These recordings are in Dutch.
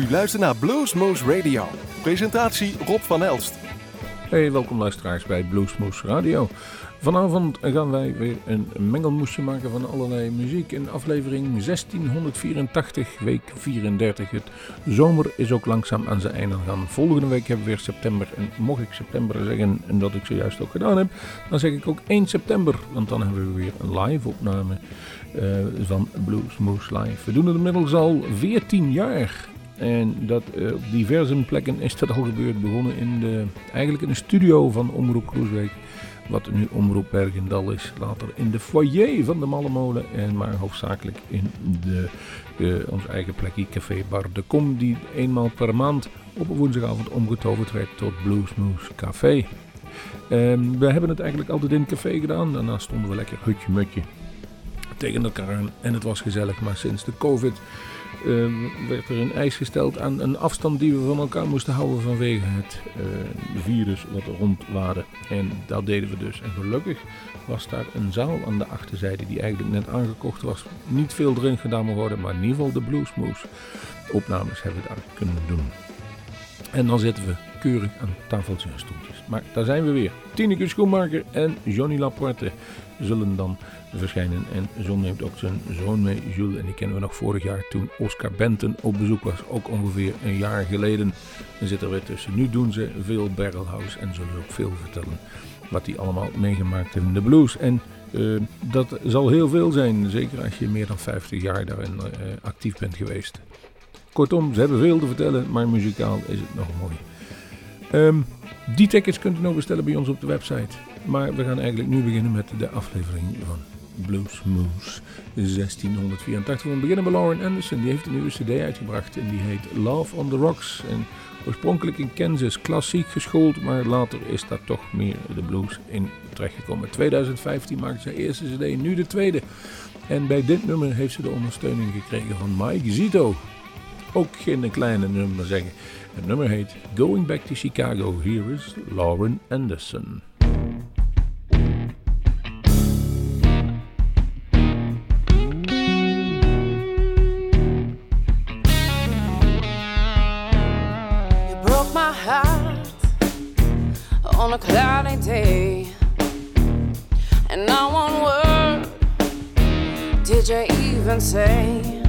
U luistert naar Bluesmoose Radio. Presentatie Rob van Elst. Hey, welkom luisteraars bij Bluesmoose Radio. Vanavond gaan wij weer een mengelmoesje maken van allerlei muziek in aflevering 1684, week 34. Het zomer is ook langzaam aan zijn einde gaan. Volgende week hebben we weer september. En mocht ik september zeggen, en dat ik zojuist ook gedaan heb, dan zeg ik ook 1 september. Want dan hebben we weer een live opname uh, van Bluesmoose Live. We doen het inmiddels al 14 jaar. En dat uh, op diverse plekken is dat al gebeurd. Begonnen in de, eigenlijk in de studio van Omroep Kroesweek. Wat nu Omroep Bergendal is. Later in de foyer van de Mallemolen. En maar hoofdzakelijk in de, de, ons eigen plekje Café Bar de Kom. Die eenmaal per maand op een woensdagavond omgetoverd werd tot Bluesmoose Café. Um, we hebben het eigenlijk altijd in het café gedaan. Daarna stonden we lekker hutje-mutje tegen elkaar aan. En het was gezellig. Maar sinds de covid uh, werd er een eis gesteld aan een afstand die we van elkaar moesten houden vanwege het uh, virus wat er rondwaarde. En dat deden we dus. En gelukkig was daar een zaal aan de achterzijde die eigenlijk net aangekocht was. Niet veel erin gedaan worden, maar in ieder geval de Bluesmoose opnames hebben we daar kunnen doen. En dan zitten we keurig aan tafeltjes en stoeltjes. Maar daar zijn we weer. Tineke Schoenmaker en Johnny Laporte zullen dan verschijnen. En John neemt ook zijn zoon mee, Jules. En die kennen we nog vorig jaar toen Oscar Benton op bezoek was. Ook ongeveer een jaar geleden. En zit er weer tussen. Nu doen ze veel barrelhouse en zullen ook veel vertellen wat die allemaal meegemaakt hebben in de blues. En uh, dat zal heel veel zijn, zeker als je meer dan 50 jaar daarin uh, actief bent geweest. Kortom, ze hebben veel te vertellen, maar muzikaal is het nog mooi. Um, die tickets kunt u nog bestellen bij ons op de website. Maar we gaan eigenlijk nu beginnen met de aflevering van Blues Moose 1684. We beginnen bij Lauren Anderson. Die heeft een nieuwe cd uitgebracht en die heet Love on the Rocks. En oorspronkelijk in Kansas, klassiek geschoold, maar later is daar toch meer de blues in terechtgekomen. 2015 maakte ze eerste cd, nu de tweede. En bij dit nummer heeft ze de ondersteuning gekregen van Mike Zito. Ook geen kleine nummer zeggen. Het nummer heet Going Back to Chicago. Here is Lauren Anderson. On a cloudy day. And not one word did you even say.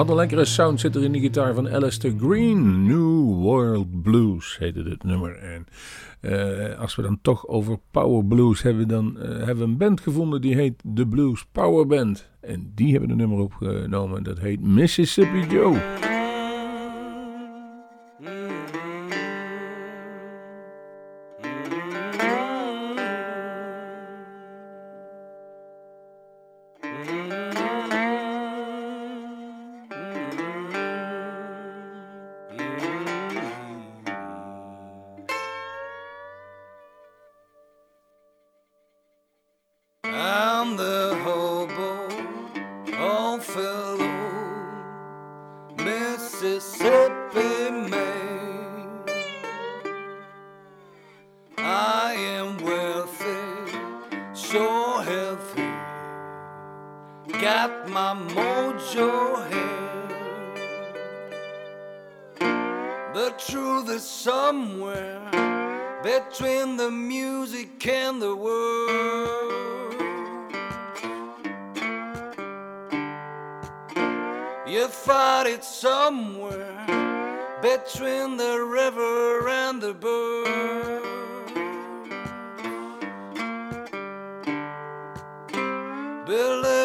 Wat een lekkere sound zit er in de gitaar van Alistair Green. New World Blues heette dit nummer. En eh, als we dan toch over power blues hebben, dan eh, hebben we een band gevonden die heet The Blues Power Band. En die hebben een nummer opgenomen dat heet Mississippi Joe.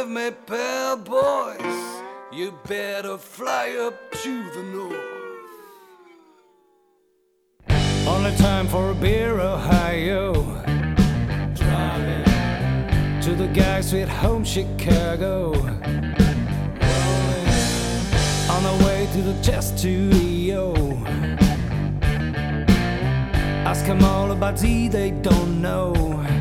Believe me, pale boys, you better fly up to the north. Only time for a beer, Ohio. Driving to the guys sweet home, Chicago. On the way to the chess studio. Ask them all about Z, they don't know.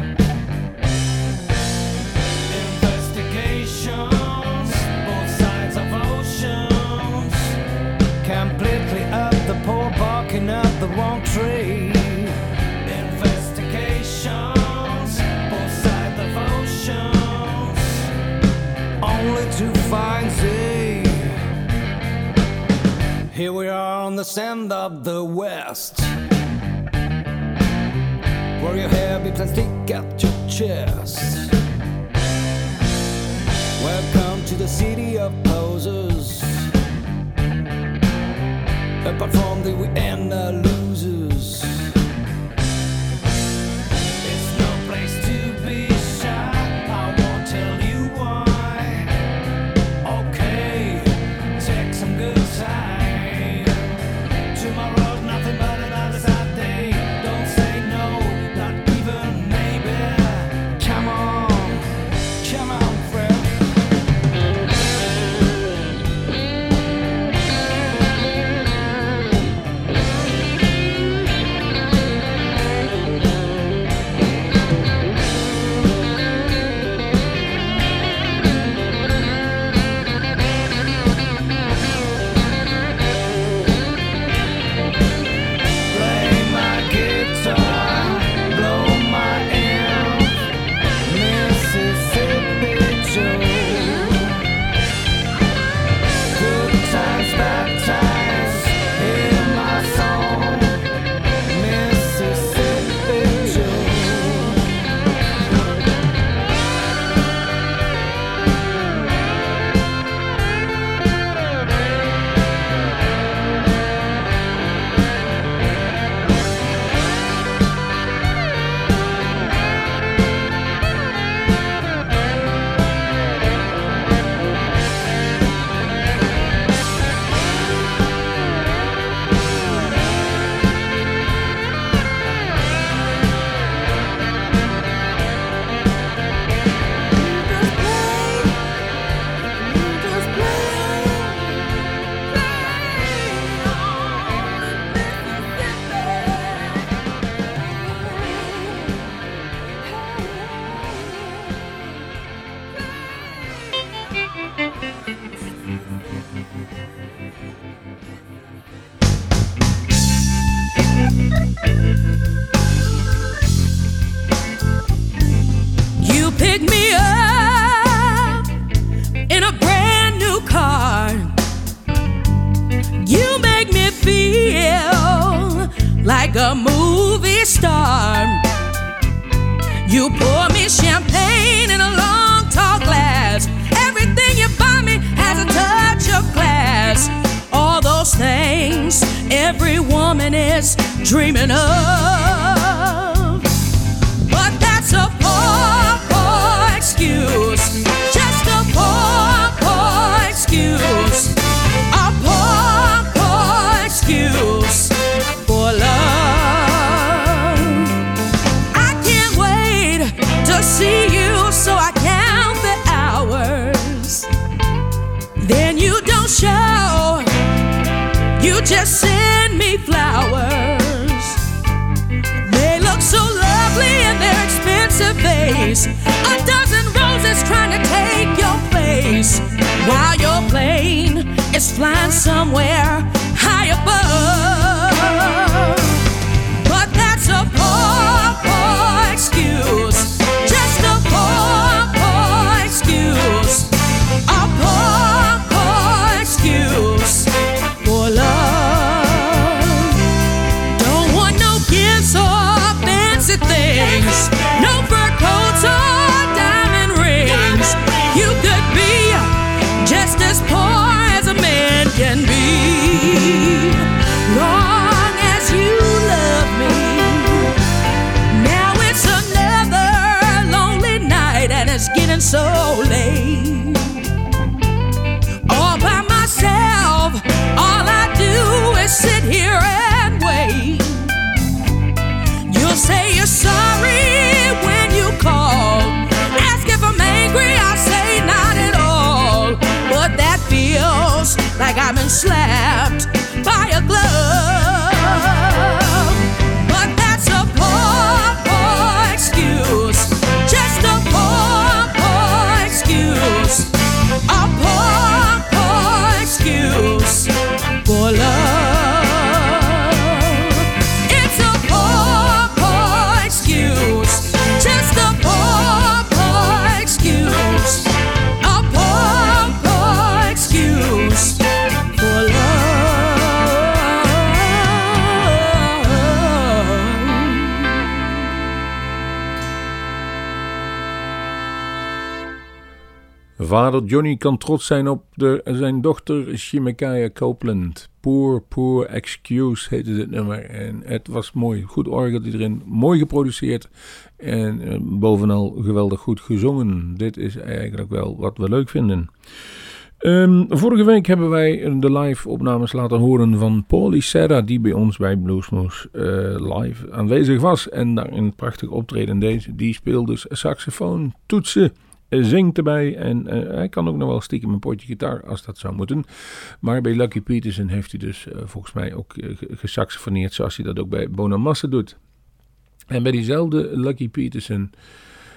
Here we are on the sand of the west. Where your hair be plastic at your chest. Welcome to the city of posers. Apart from the we and the every woman is dreaming of. But that's a poor, poor excuse. Just a poor, poor excuse. A poor, poor excuse for love. I can't wait to see you so I count the hours. Then you don't show, you just me flowers. They look so lovely in their expensive vase. A dozen roses trying to take your place while your plane is flying somewhere high above. But that's a poor, poor excuse. So late. All by myself, all I do is sit here and wait. You'll say you're sorry when you call. Ask if I'm angry, I say not at all. But that feels like I've been slapped Johnny kan trots zijn op de, zijn dochter Shimekaya Copeland. Poor, poor excuse heette dit nummer. En het was mooi. Goed orgel erin. Mooi geproduceerd. En eh, bovenal geweldig goed gezongen. Dit is eigenlijk wel wat we leuk vinden. Um, vorige week hebben wij de live opnames laten horen van Paulie Serra, die bij ons bij Bluesmoes uh, live aanwezig was en daar een prachtig optreden deed. Die speelde dus saxofoon, toetsen, zingt erbij en uh, hij kan ook nog wel stiekem een potje gitaar als dat zou moeten. Maar bij Lucky Peterson heeft hij dus uh, volgens mij ook gesaxofoneerd zoals hij dat ook bij Bonamassa doet. En bij diezelfde Lucky Peterson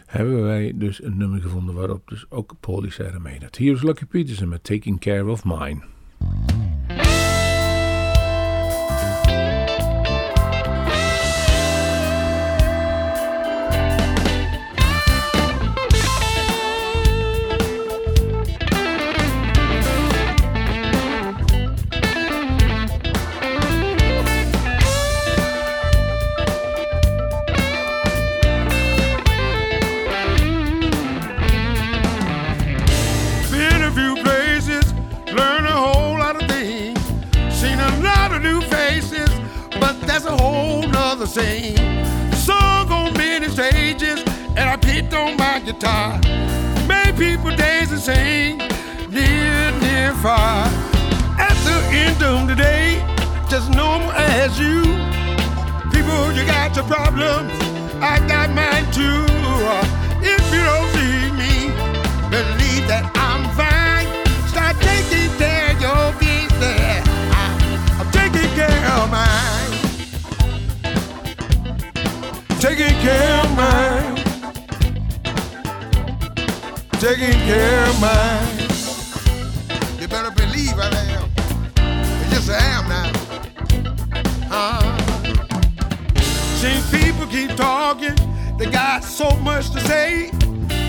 hebben wij dus een nummer gevonden waarop dus ook Serra meedoet. Hier is Lucky Peterson met Taking Care of Mine. Sing. Song on many stages, and I picked on my guitar. Made people dance and sing, near, near, far. At the end of the day, just normal as you. People, you got your problems, I got mine too. If you don't see me, believe that taking care of mine. Taking care of mine. You better believe I am. I am now. Uh, seen people keep talking, they got so much to say.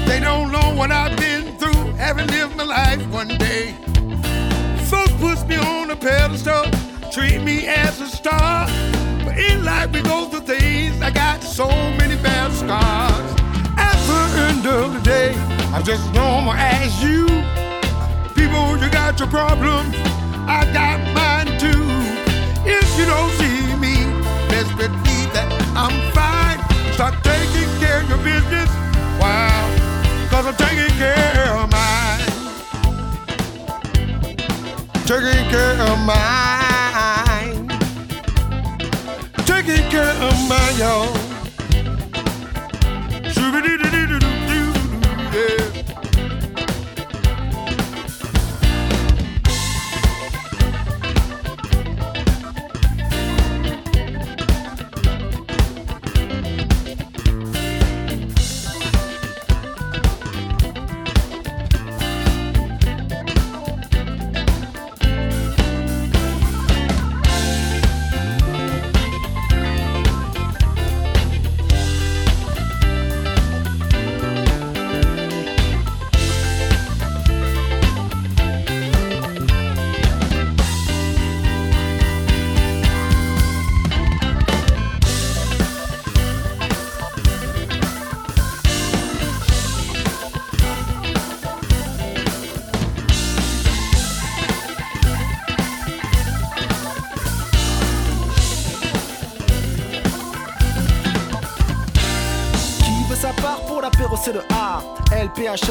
They don't know what I've been through, haven't lived my life one day. Folks push me on a pedestal, treat me as a star. In life we go through things. I got so many bad scars. At the end of the day, I'm just normal as you. People, you got your problems. I got mine too. If you don't see me, best believe that I'm fine. Start taking care of your business. Wow, cause I'm taking care of mine. Taking care of mine America of my own.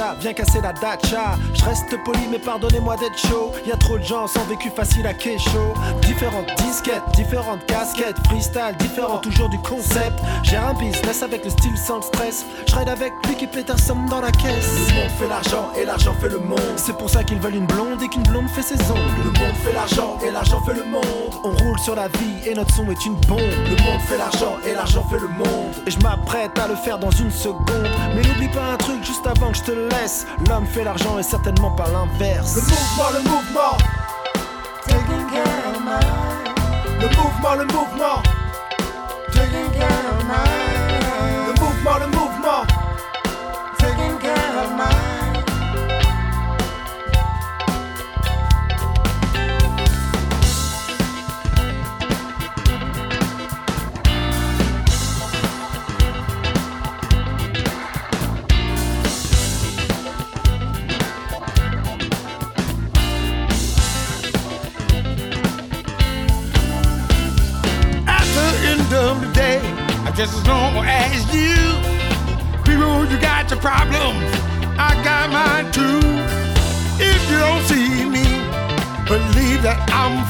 PHA, viens casser la dacha. Je reste poli, mais pardonnez-moi d'être chaud. Y a trop de gens sans vécu facile à chaud Différentes disquettes, différentes casquettes, freestyle, différent toujours du concept. J'ai un business avec le style sans le stress. Je avec qui pète un somme dans la caisse. Le monde fait l'argent et l'argent fait le monde. C'est pour ça qu'ils veulent une blonde et qu'une blonde fait ses ongles. Le monde fait l'argent et l'argent fait le monde. On roule sur la vie et notre son est une bombe. Le monde fait l'argent et l'argent fait le monde. Et je m'apprête à le faire dans une seconde. Mais n'oublie pas un truc juste avant que je te laisse. L'homme fait l'argent et certainement pas l'inverse. Le mouvement, le mouvement. Taking care of mine. Le mouvement, le mouvement. Taking care of mine.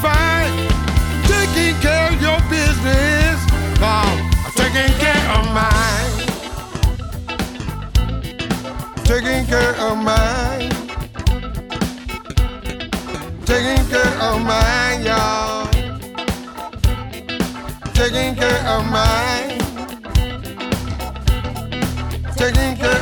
fine. Taking care of your business. Now I'm taking care of mine. Taking care of mine. Taking care of mine, y'all. Taking care of mine. Taking care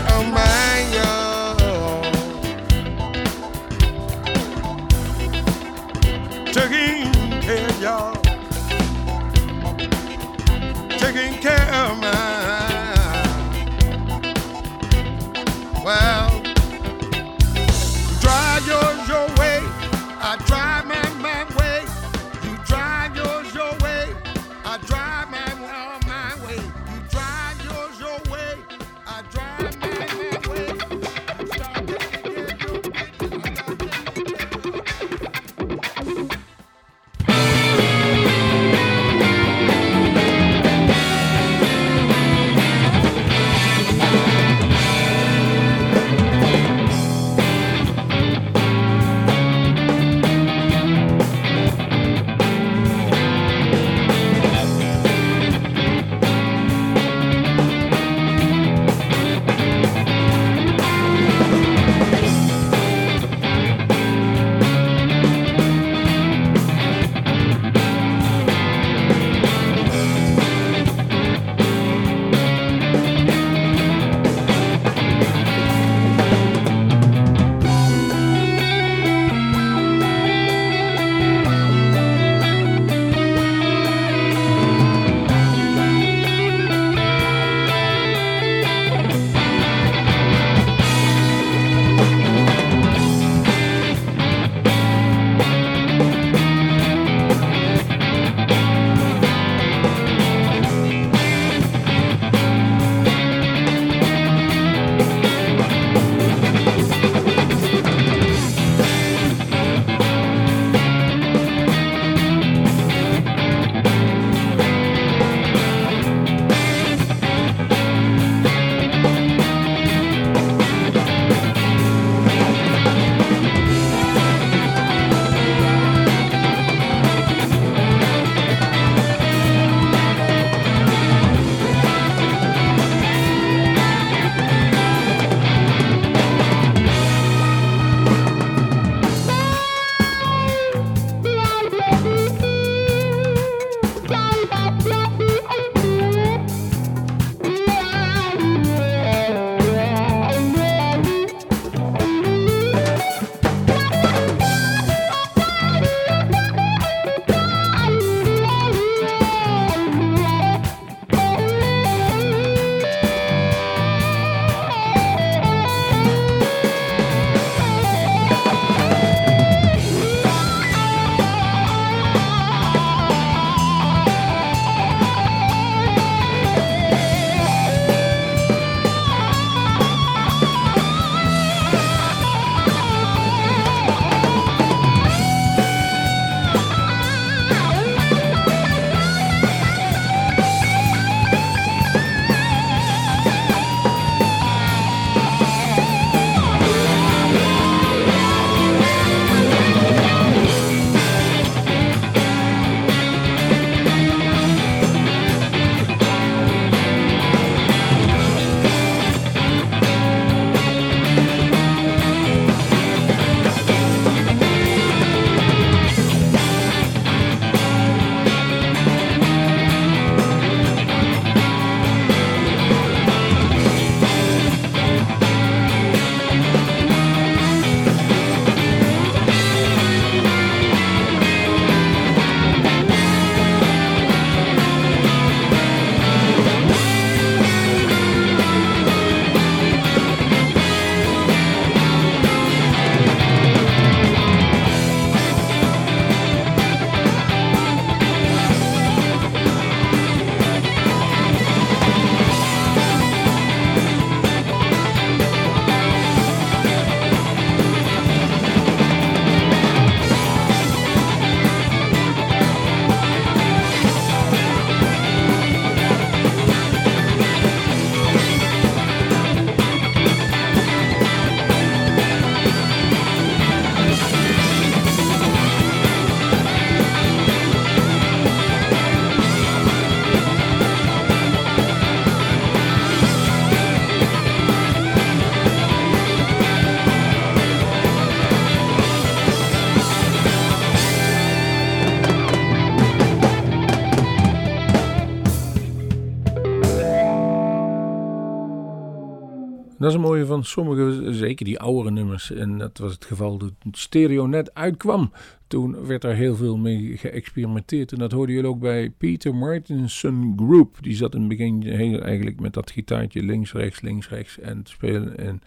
Dat is een mooie van sommige, zeker die oudere nummers. En dat was het geval toen stereo net uitkwam. Toen werd er heel veel mee geëxperimenteerd. En dat hoorden jullie ook bij Peter Martinson Group. Die zat in het begin heel, eigenlijk met dat gitaartje links, rechts, links, rechts en te spelen. En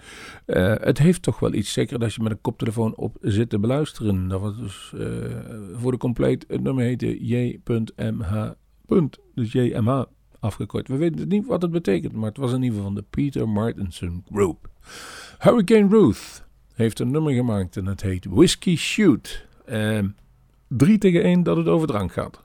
uh, het heeft toch wel iets, zeker als je met een koptelefoon op zit te beluisteren. Dat was dus uh, voor de compleet, het nummer heette J.mh. Dus JMH afgekort. We weten niet wat het betekent, maar het was in ieder geval van de Peter Martinson Group. Hurricane Ruth heeft een nummer gemaakt en het heet Whiskey Shoot. Uh, 3 tegen 1 dat het over drank gaat.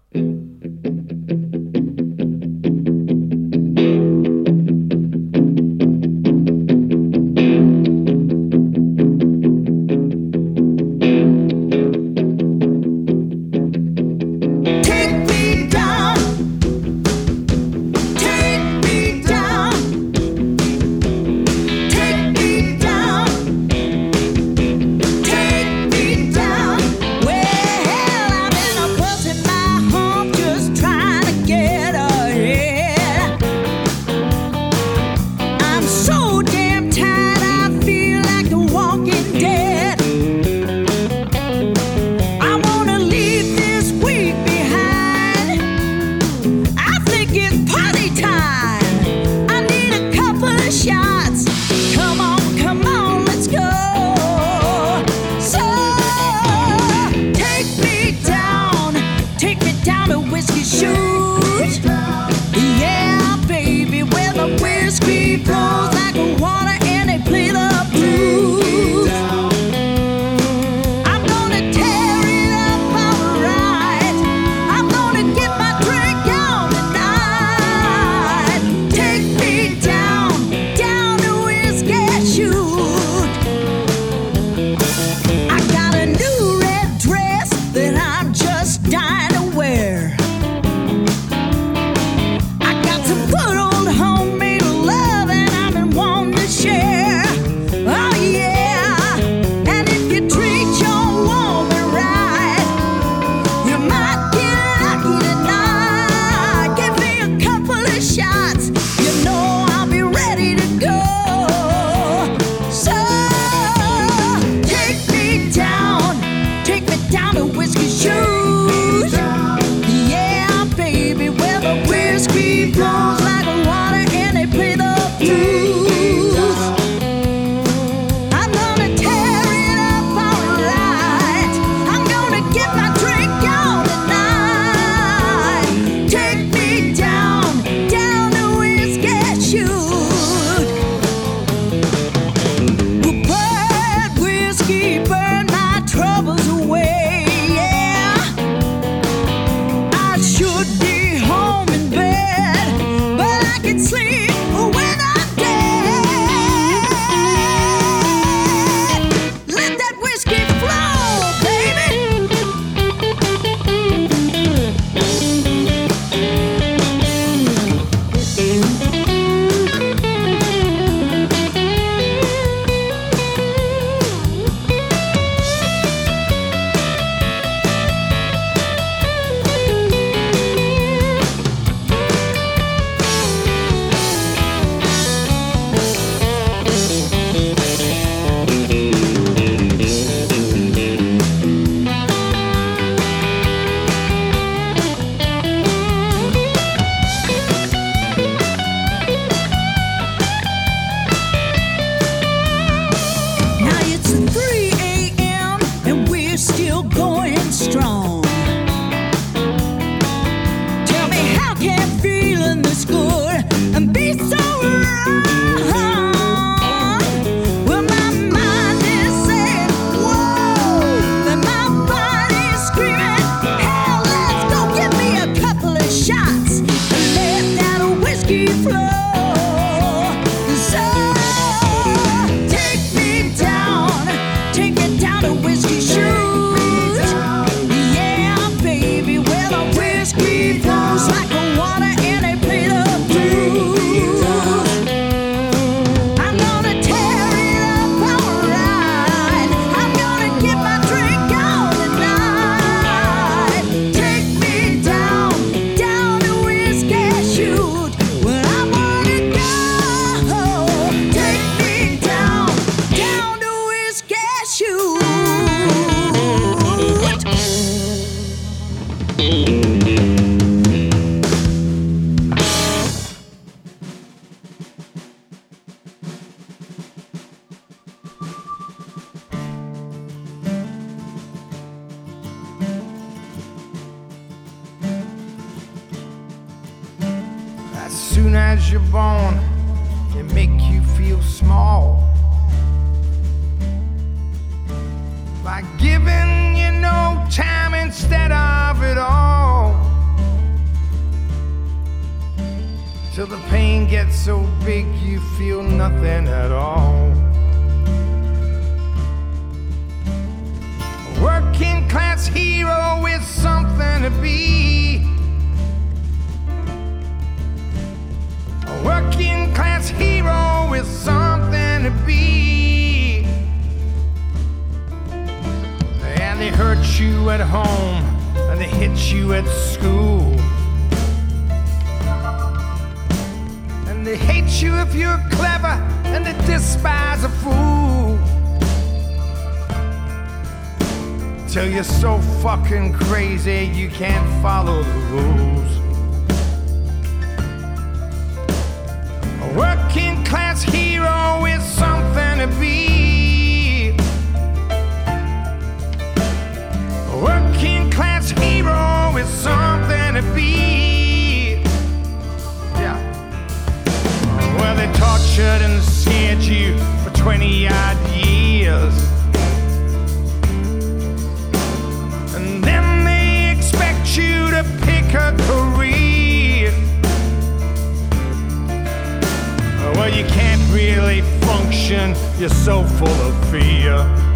You're so full of fear.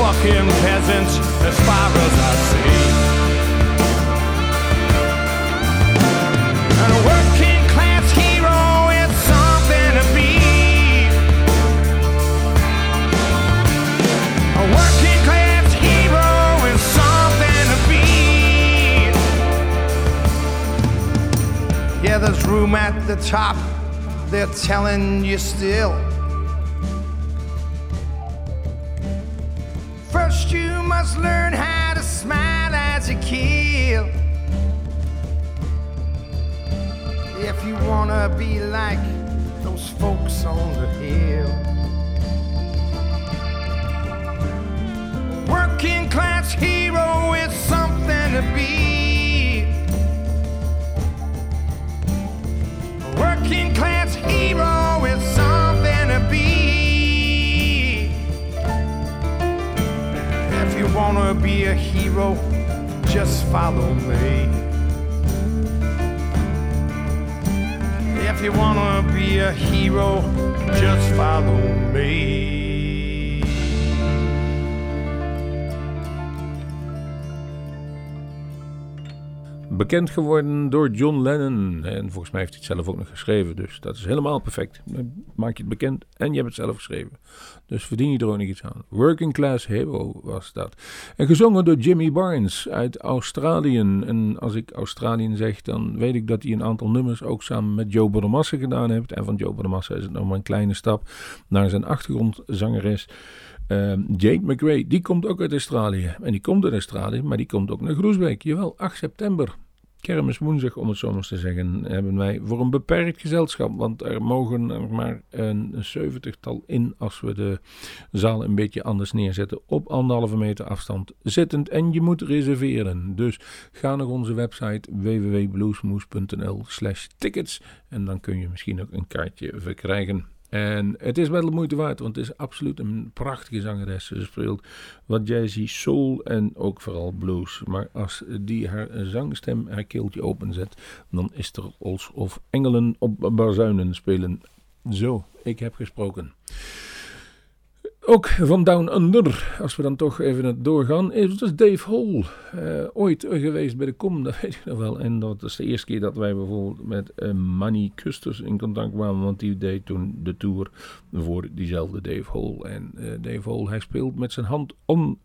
Fucking peasants as far as I see. And a working class hero is something to be. A working class hero is something to be. Yeah, there's room at the top, they're telling you still. You kill. If you wanna be like those folks on the hill. Working class hero is something to be. Working class hero is something to be. If you wanna be a hero, just follow me. If you wanna be a hero, just follow me. Bekend geworden door John Lennon. En volgens mij heeft hij het zelf ook nog geschreven. Dus dat is helemaal perfect. Dan Maak je het bekend en je hebt het zelf geschreven. Dus verdien je er ook nog iets aan. Working Class Hero was dat. En gezongen door Jimmy Barnes uit Australië. En als ik Australië zeg, dan weet ik dat hij een aantal nummers ook samen met Joe Bonamassa gedaan heeft. En van Joe Bonamassa is het nog maar een kleine stap naar zijn achtergrondzangeres. Ehm, Jade McRae, die komt ook uit Australië. En die komt uit Australië, maar die komt ook naar Groesbeek. Jawel, 8 september. Kermiswoensdag, om het zo maar te zeggen, hebben wij voor een beperkt gezelschap. Want er mogen er maar een zeventigtal in als we de zaal een beetje anders neerzetten. Op anderhalve meter afstand zittend. En je moet reserveren. Dus ga naar onze website www.bluesmoes.nl slash tickets. En dan kun je misschien ook een kaartje verkrijgen. En het is wel de moeite waard, want het is absoluut een prachtige zangeres. Ze speelt wat jazzy, soul en ook vooral blues. Maar als die haar zangstem, haar keeltje openzet, dan is er alsof engelen op bazuinen spelen. Zo, ik heb gesproken. Ook van Down Under, als we dan toch even doorgaan, is dus Dave Hall. Uh, ooit geweest bij de Com, dat weet ik nog wel. En dat is de eerste keer dat wij bijvoorbeeld met uh, Manny Custers in contact kwamen, want die deed toen de tour voor diezelfde Dave Hall. En uh, Dave Hall, hij speelt met zijn hand om,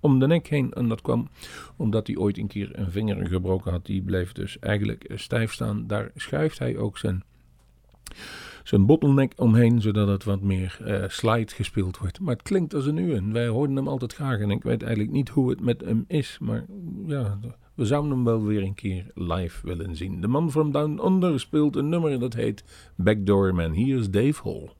om de nek heen. En dat kwam omdat hij ooit een keer een vinger gebroken had. Die bleef dus eigenlijk stijf staan. Daar schuift hij ook zijn zijn bottleneck omheen, zodat het wat meer uh, slide gespeeld wordt. Maar het klinkt als een u en wij hoorden hem altijd graag en ik weet eigenlijk niet hoe het met hem is, maar ja, we zouden hem wel weer een keer live willen zien. De man from Down Under speelt een nummer dat heet Backdoor Man. Hier is Dave Hall.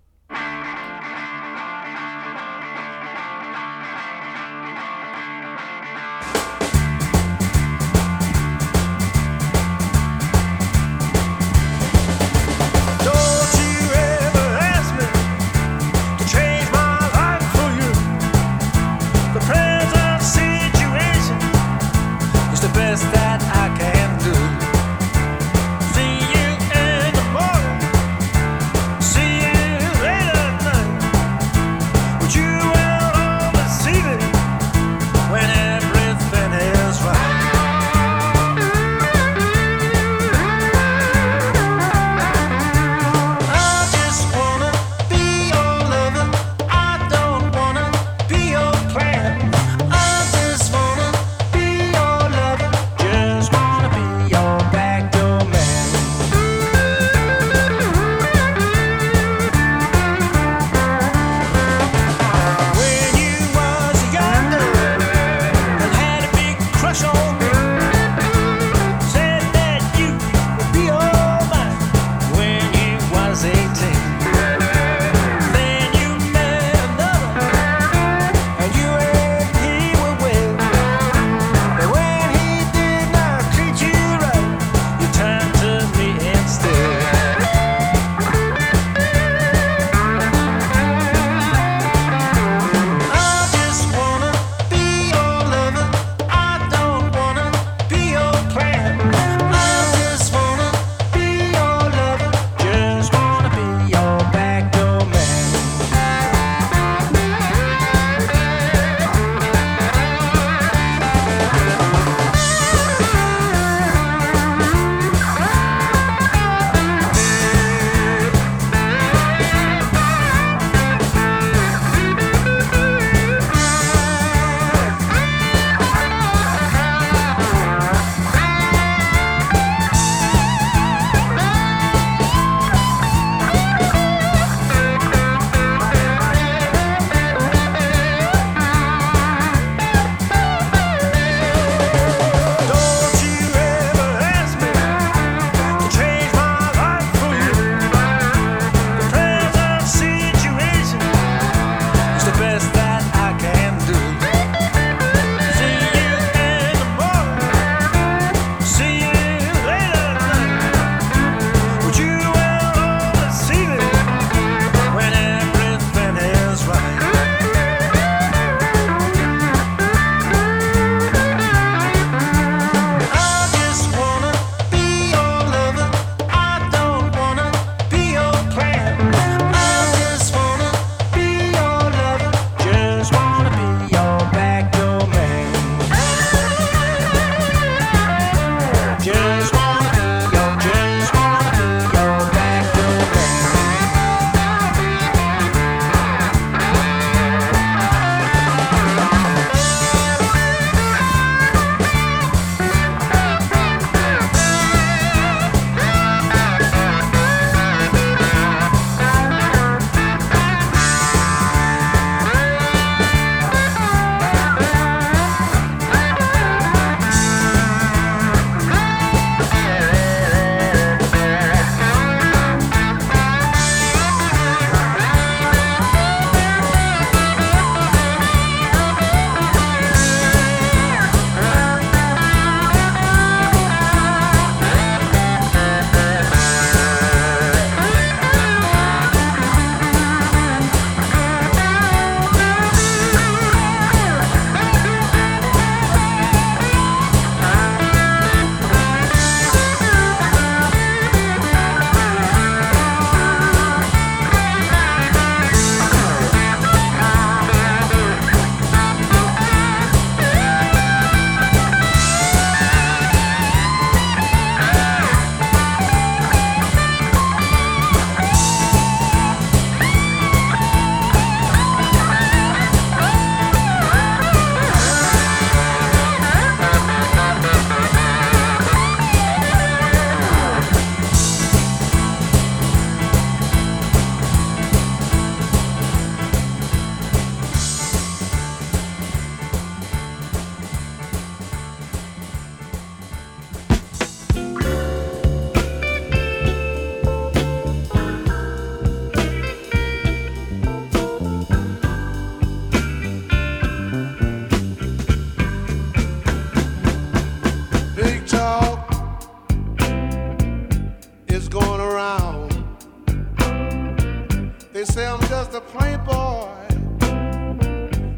just a plain boy.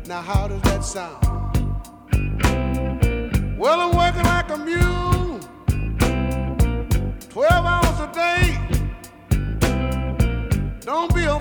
Now, how does that sound? Well, I'm working like a mule, 12 hours a day. Don't be a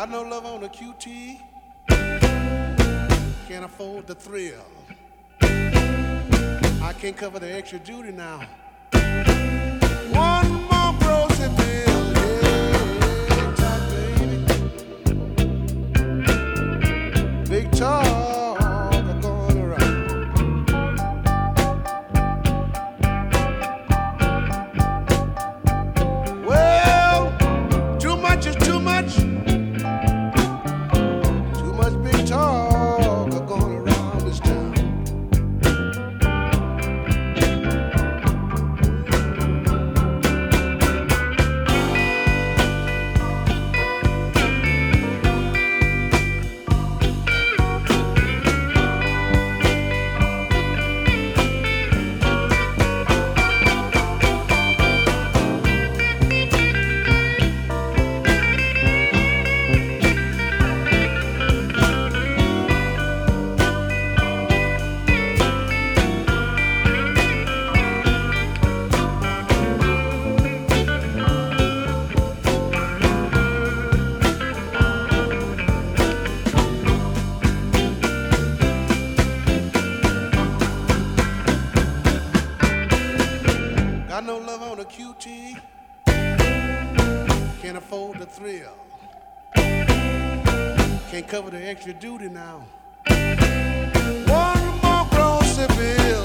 Got no love on the QT. Can't afford the thrill. I can't cover the extra duty now. One more grocery bill. Yeah, talk, baby. Big talk thrill. Can't cover the extra duty now. One more grocery bill,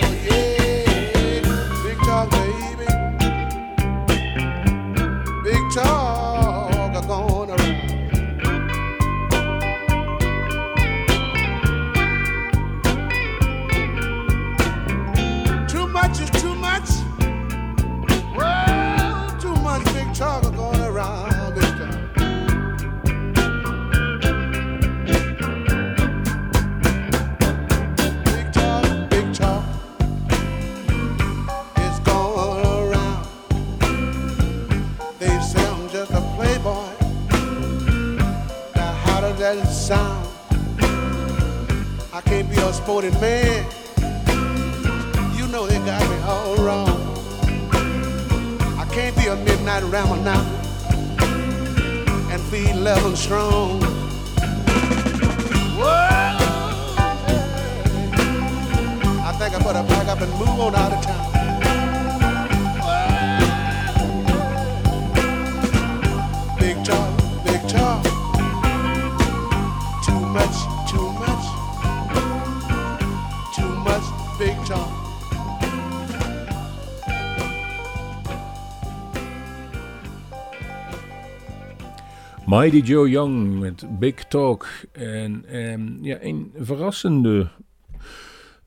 Mighty Joe Young met Big Talk. En ehm, ja, een verrassende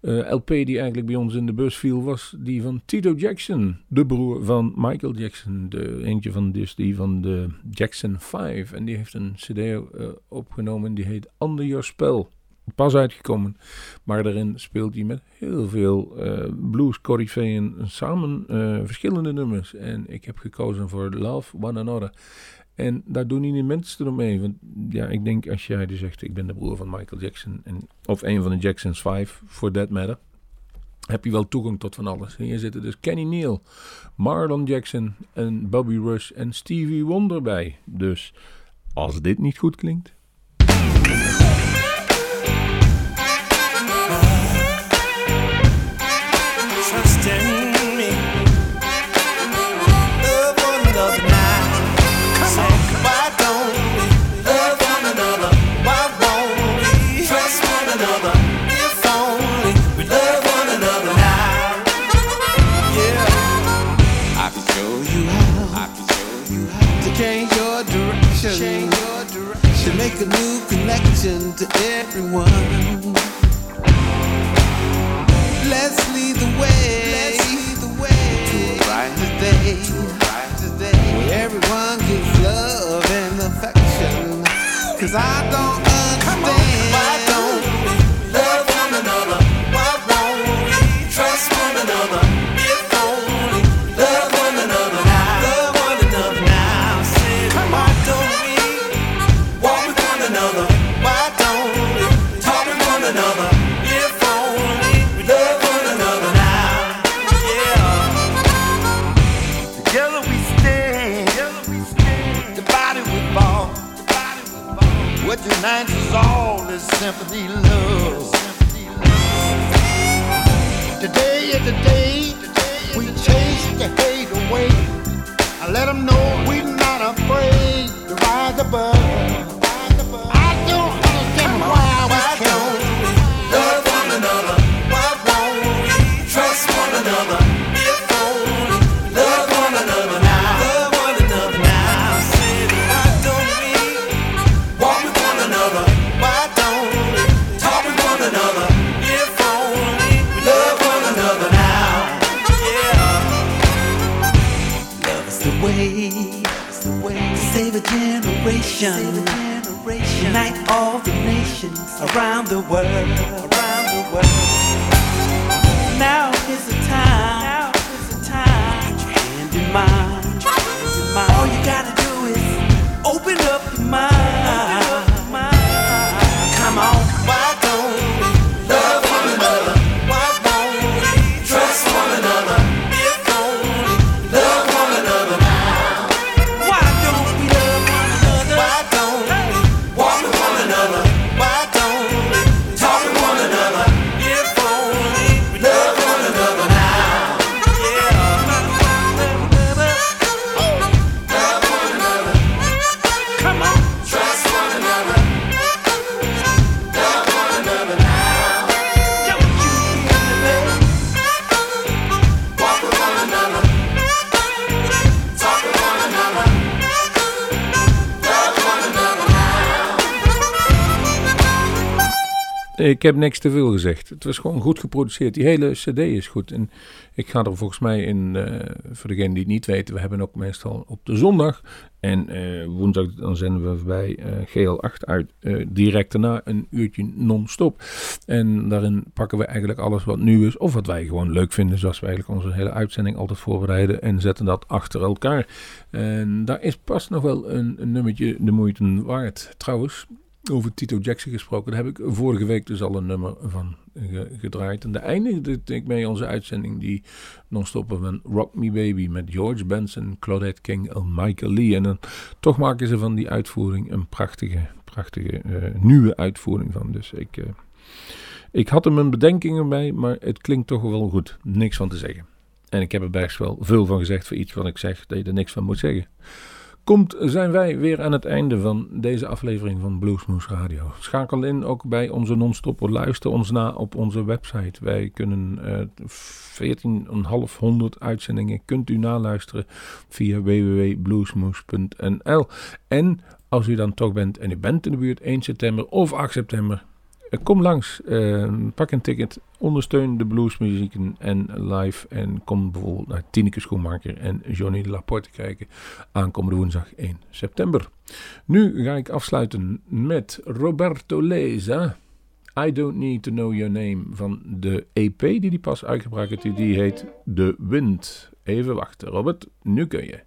eh, LP die eigenlijk bij ons in de bus viel, was die van Tito Jackson, de broer van Michael Jackson. De, eentje van dus die van de Jackson 5. En die heeft een CD eh, opgenomen die heet Under Your Spell. pas uitgekomen. Maar daarin speelt hij met heel veel uh, blues samen verschillende nummers. En ik heb gekozen voor Love One Another. En daar doen niet de minste nog mee. Want ja, ik denk als jij dus zegt, ik ben de broer van Michael Jackson. En, of een van de Jacksons 5, for that matter. Heb je wel toegang tot van alles. Hier zitten dus Kenny Neal, Marlon Jackson en Bobby Rush en Stevie Wonder bij. Dus als dit niet goed klinkt. Connection to everyone. Let's lead the way, lead the way to a brighter day where everyone gives love and affection. Cause I don't symphony world, Ik heb niks te veel gezegd. Het was gewoon goed geproduceerd. Die hele CD is goed. En ik ga er volgens mij in, eh, voor degenen die het niet weten, we hebben ook meestal op de zondag. En eh, woensdag dan zenden we bij eh, GL8 uit. direct daarna een uurtje non-stop. En daarin pakken we eigenlijk alles wat nieuw is. Of wat wij gewoon leuk vinden. Zoals we eigenlijk onze hele uitzending altijd voorbereiden. En zetten dat achter elkaar. En daar is pas nog wel een, een nummertje de moeite waard. Trouwens, over Tito Jackson gesproken. Daar heb ik vorige week dus al een nummer van ge- gedraaid. En daar eindigde ik mee onze uitzending die non-stop van Rock Me Baby met George Benson, Claudette King en Michael Lee. En dan toch maken ze van die uitvoering een prachtige, prachtige eh, nieuwe uitvoering van. Dus ik, eh, ik had er mijn bedenkingen bij, maar het klinkt toch wel goed. Niks van te zeggen. En ik heb er best wel veel van gezegd voor iets wat ik zeg dat je er niks van moet zeggen komt, zijn wij weer aan het einde van deze aflevering van Bluesmoose Radio. Schakel in ook bij onze non-stopper. Luister ons na op onze website. Wij kunnen eh 14.500 uitzendingen kunt u naluisteren via www.bluesmoose.nl. En als u dan toch bent en u bent in de buurt 1 september of 8 september, eh, kom langs, ehm, pak een ticket, ondersteun de bluesmuziek en live. En kom bijvoorbeeld naar Tineke Schoenmaker en Johnny Laporte kijken aankomende woensdag 1 september. Nu ga ik afsluiten met Roberto Leza. I Don't Need To Know Your Name van de EP die die pas uitgebracht heeft. Die heet De Wind. Even wachten, Robert. Nu kun je.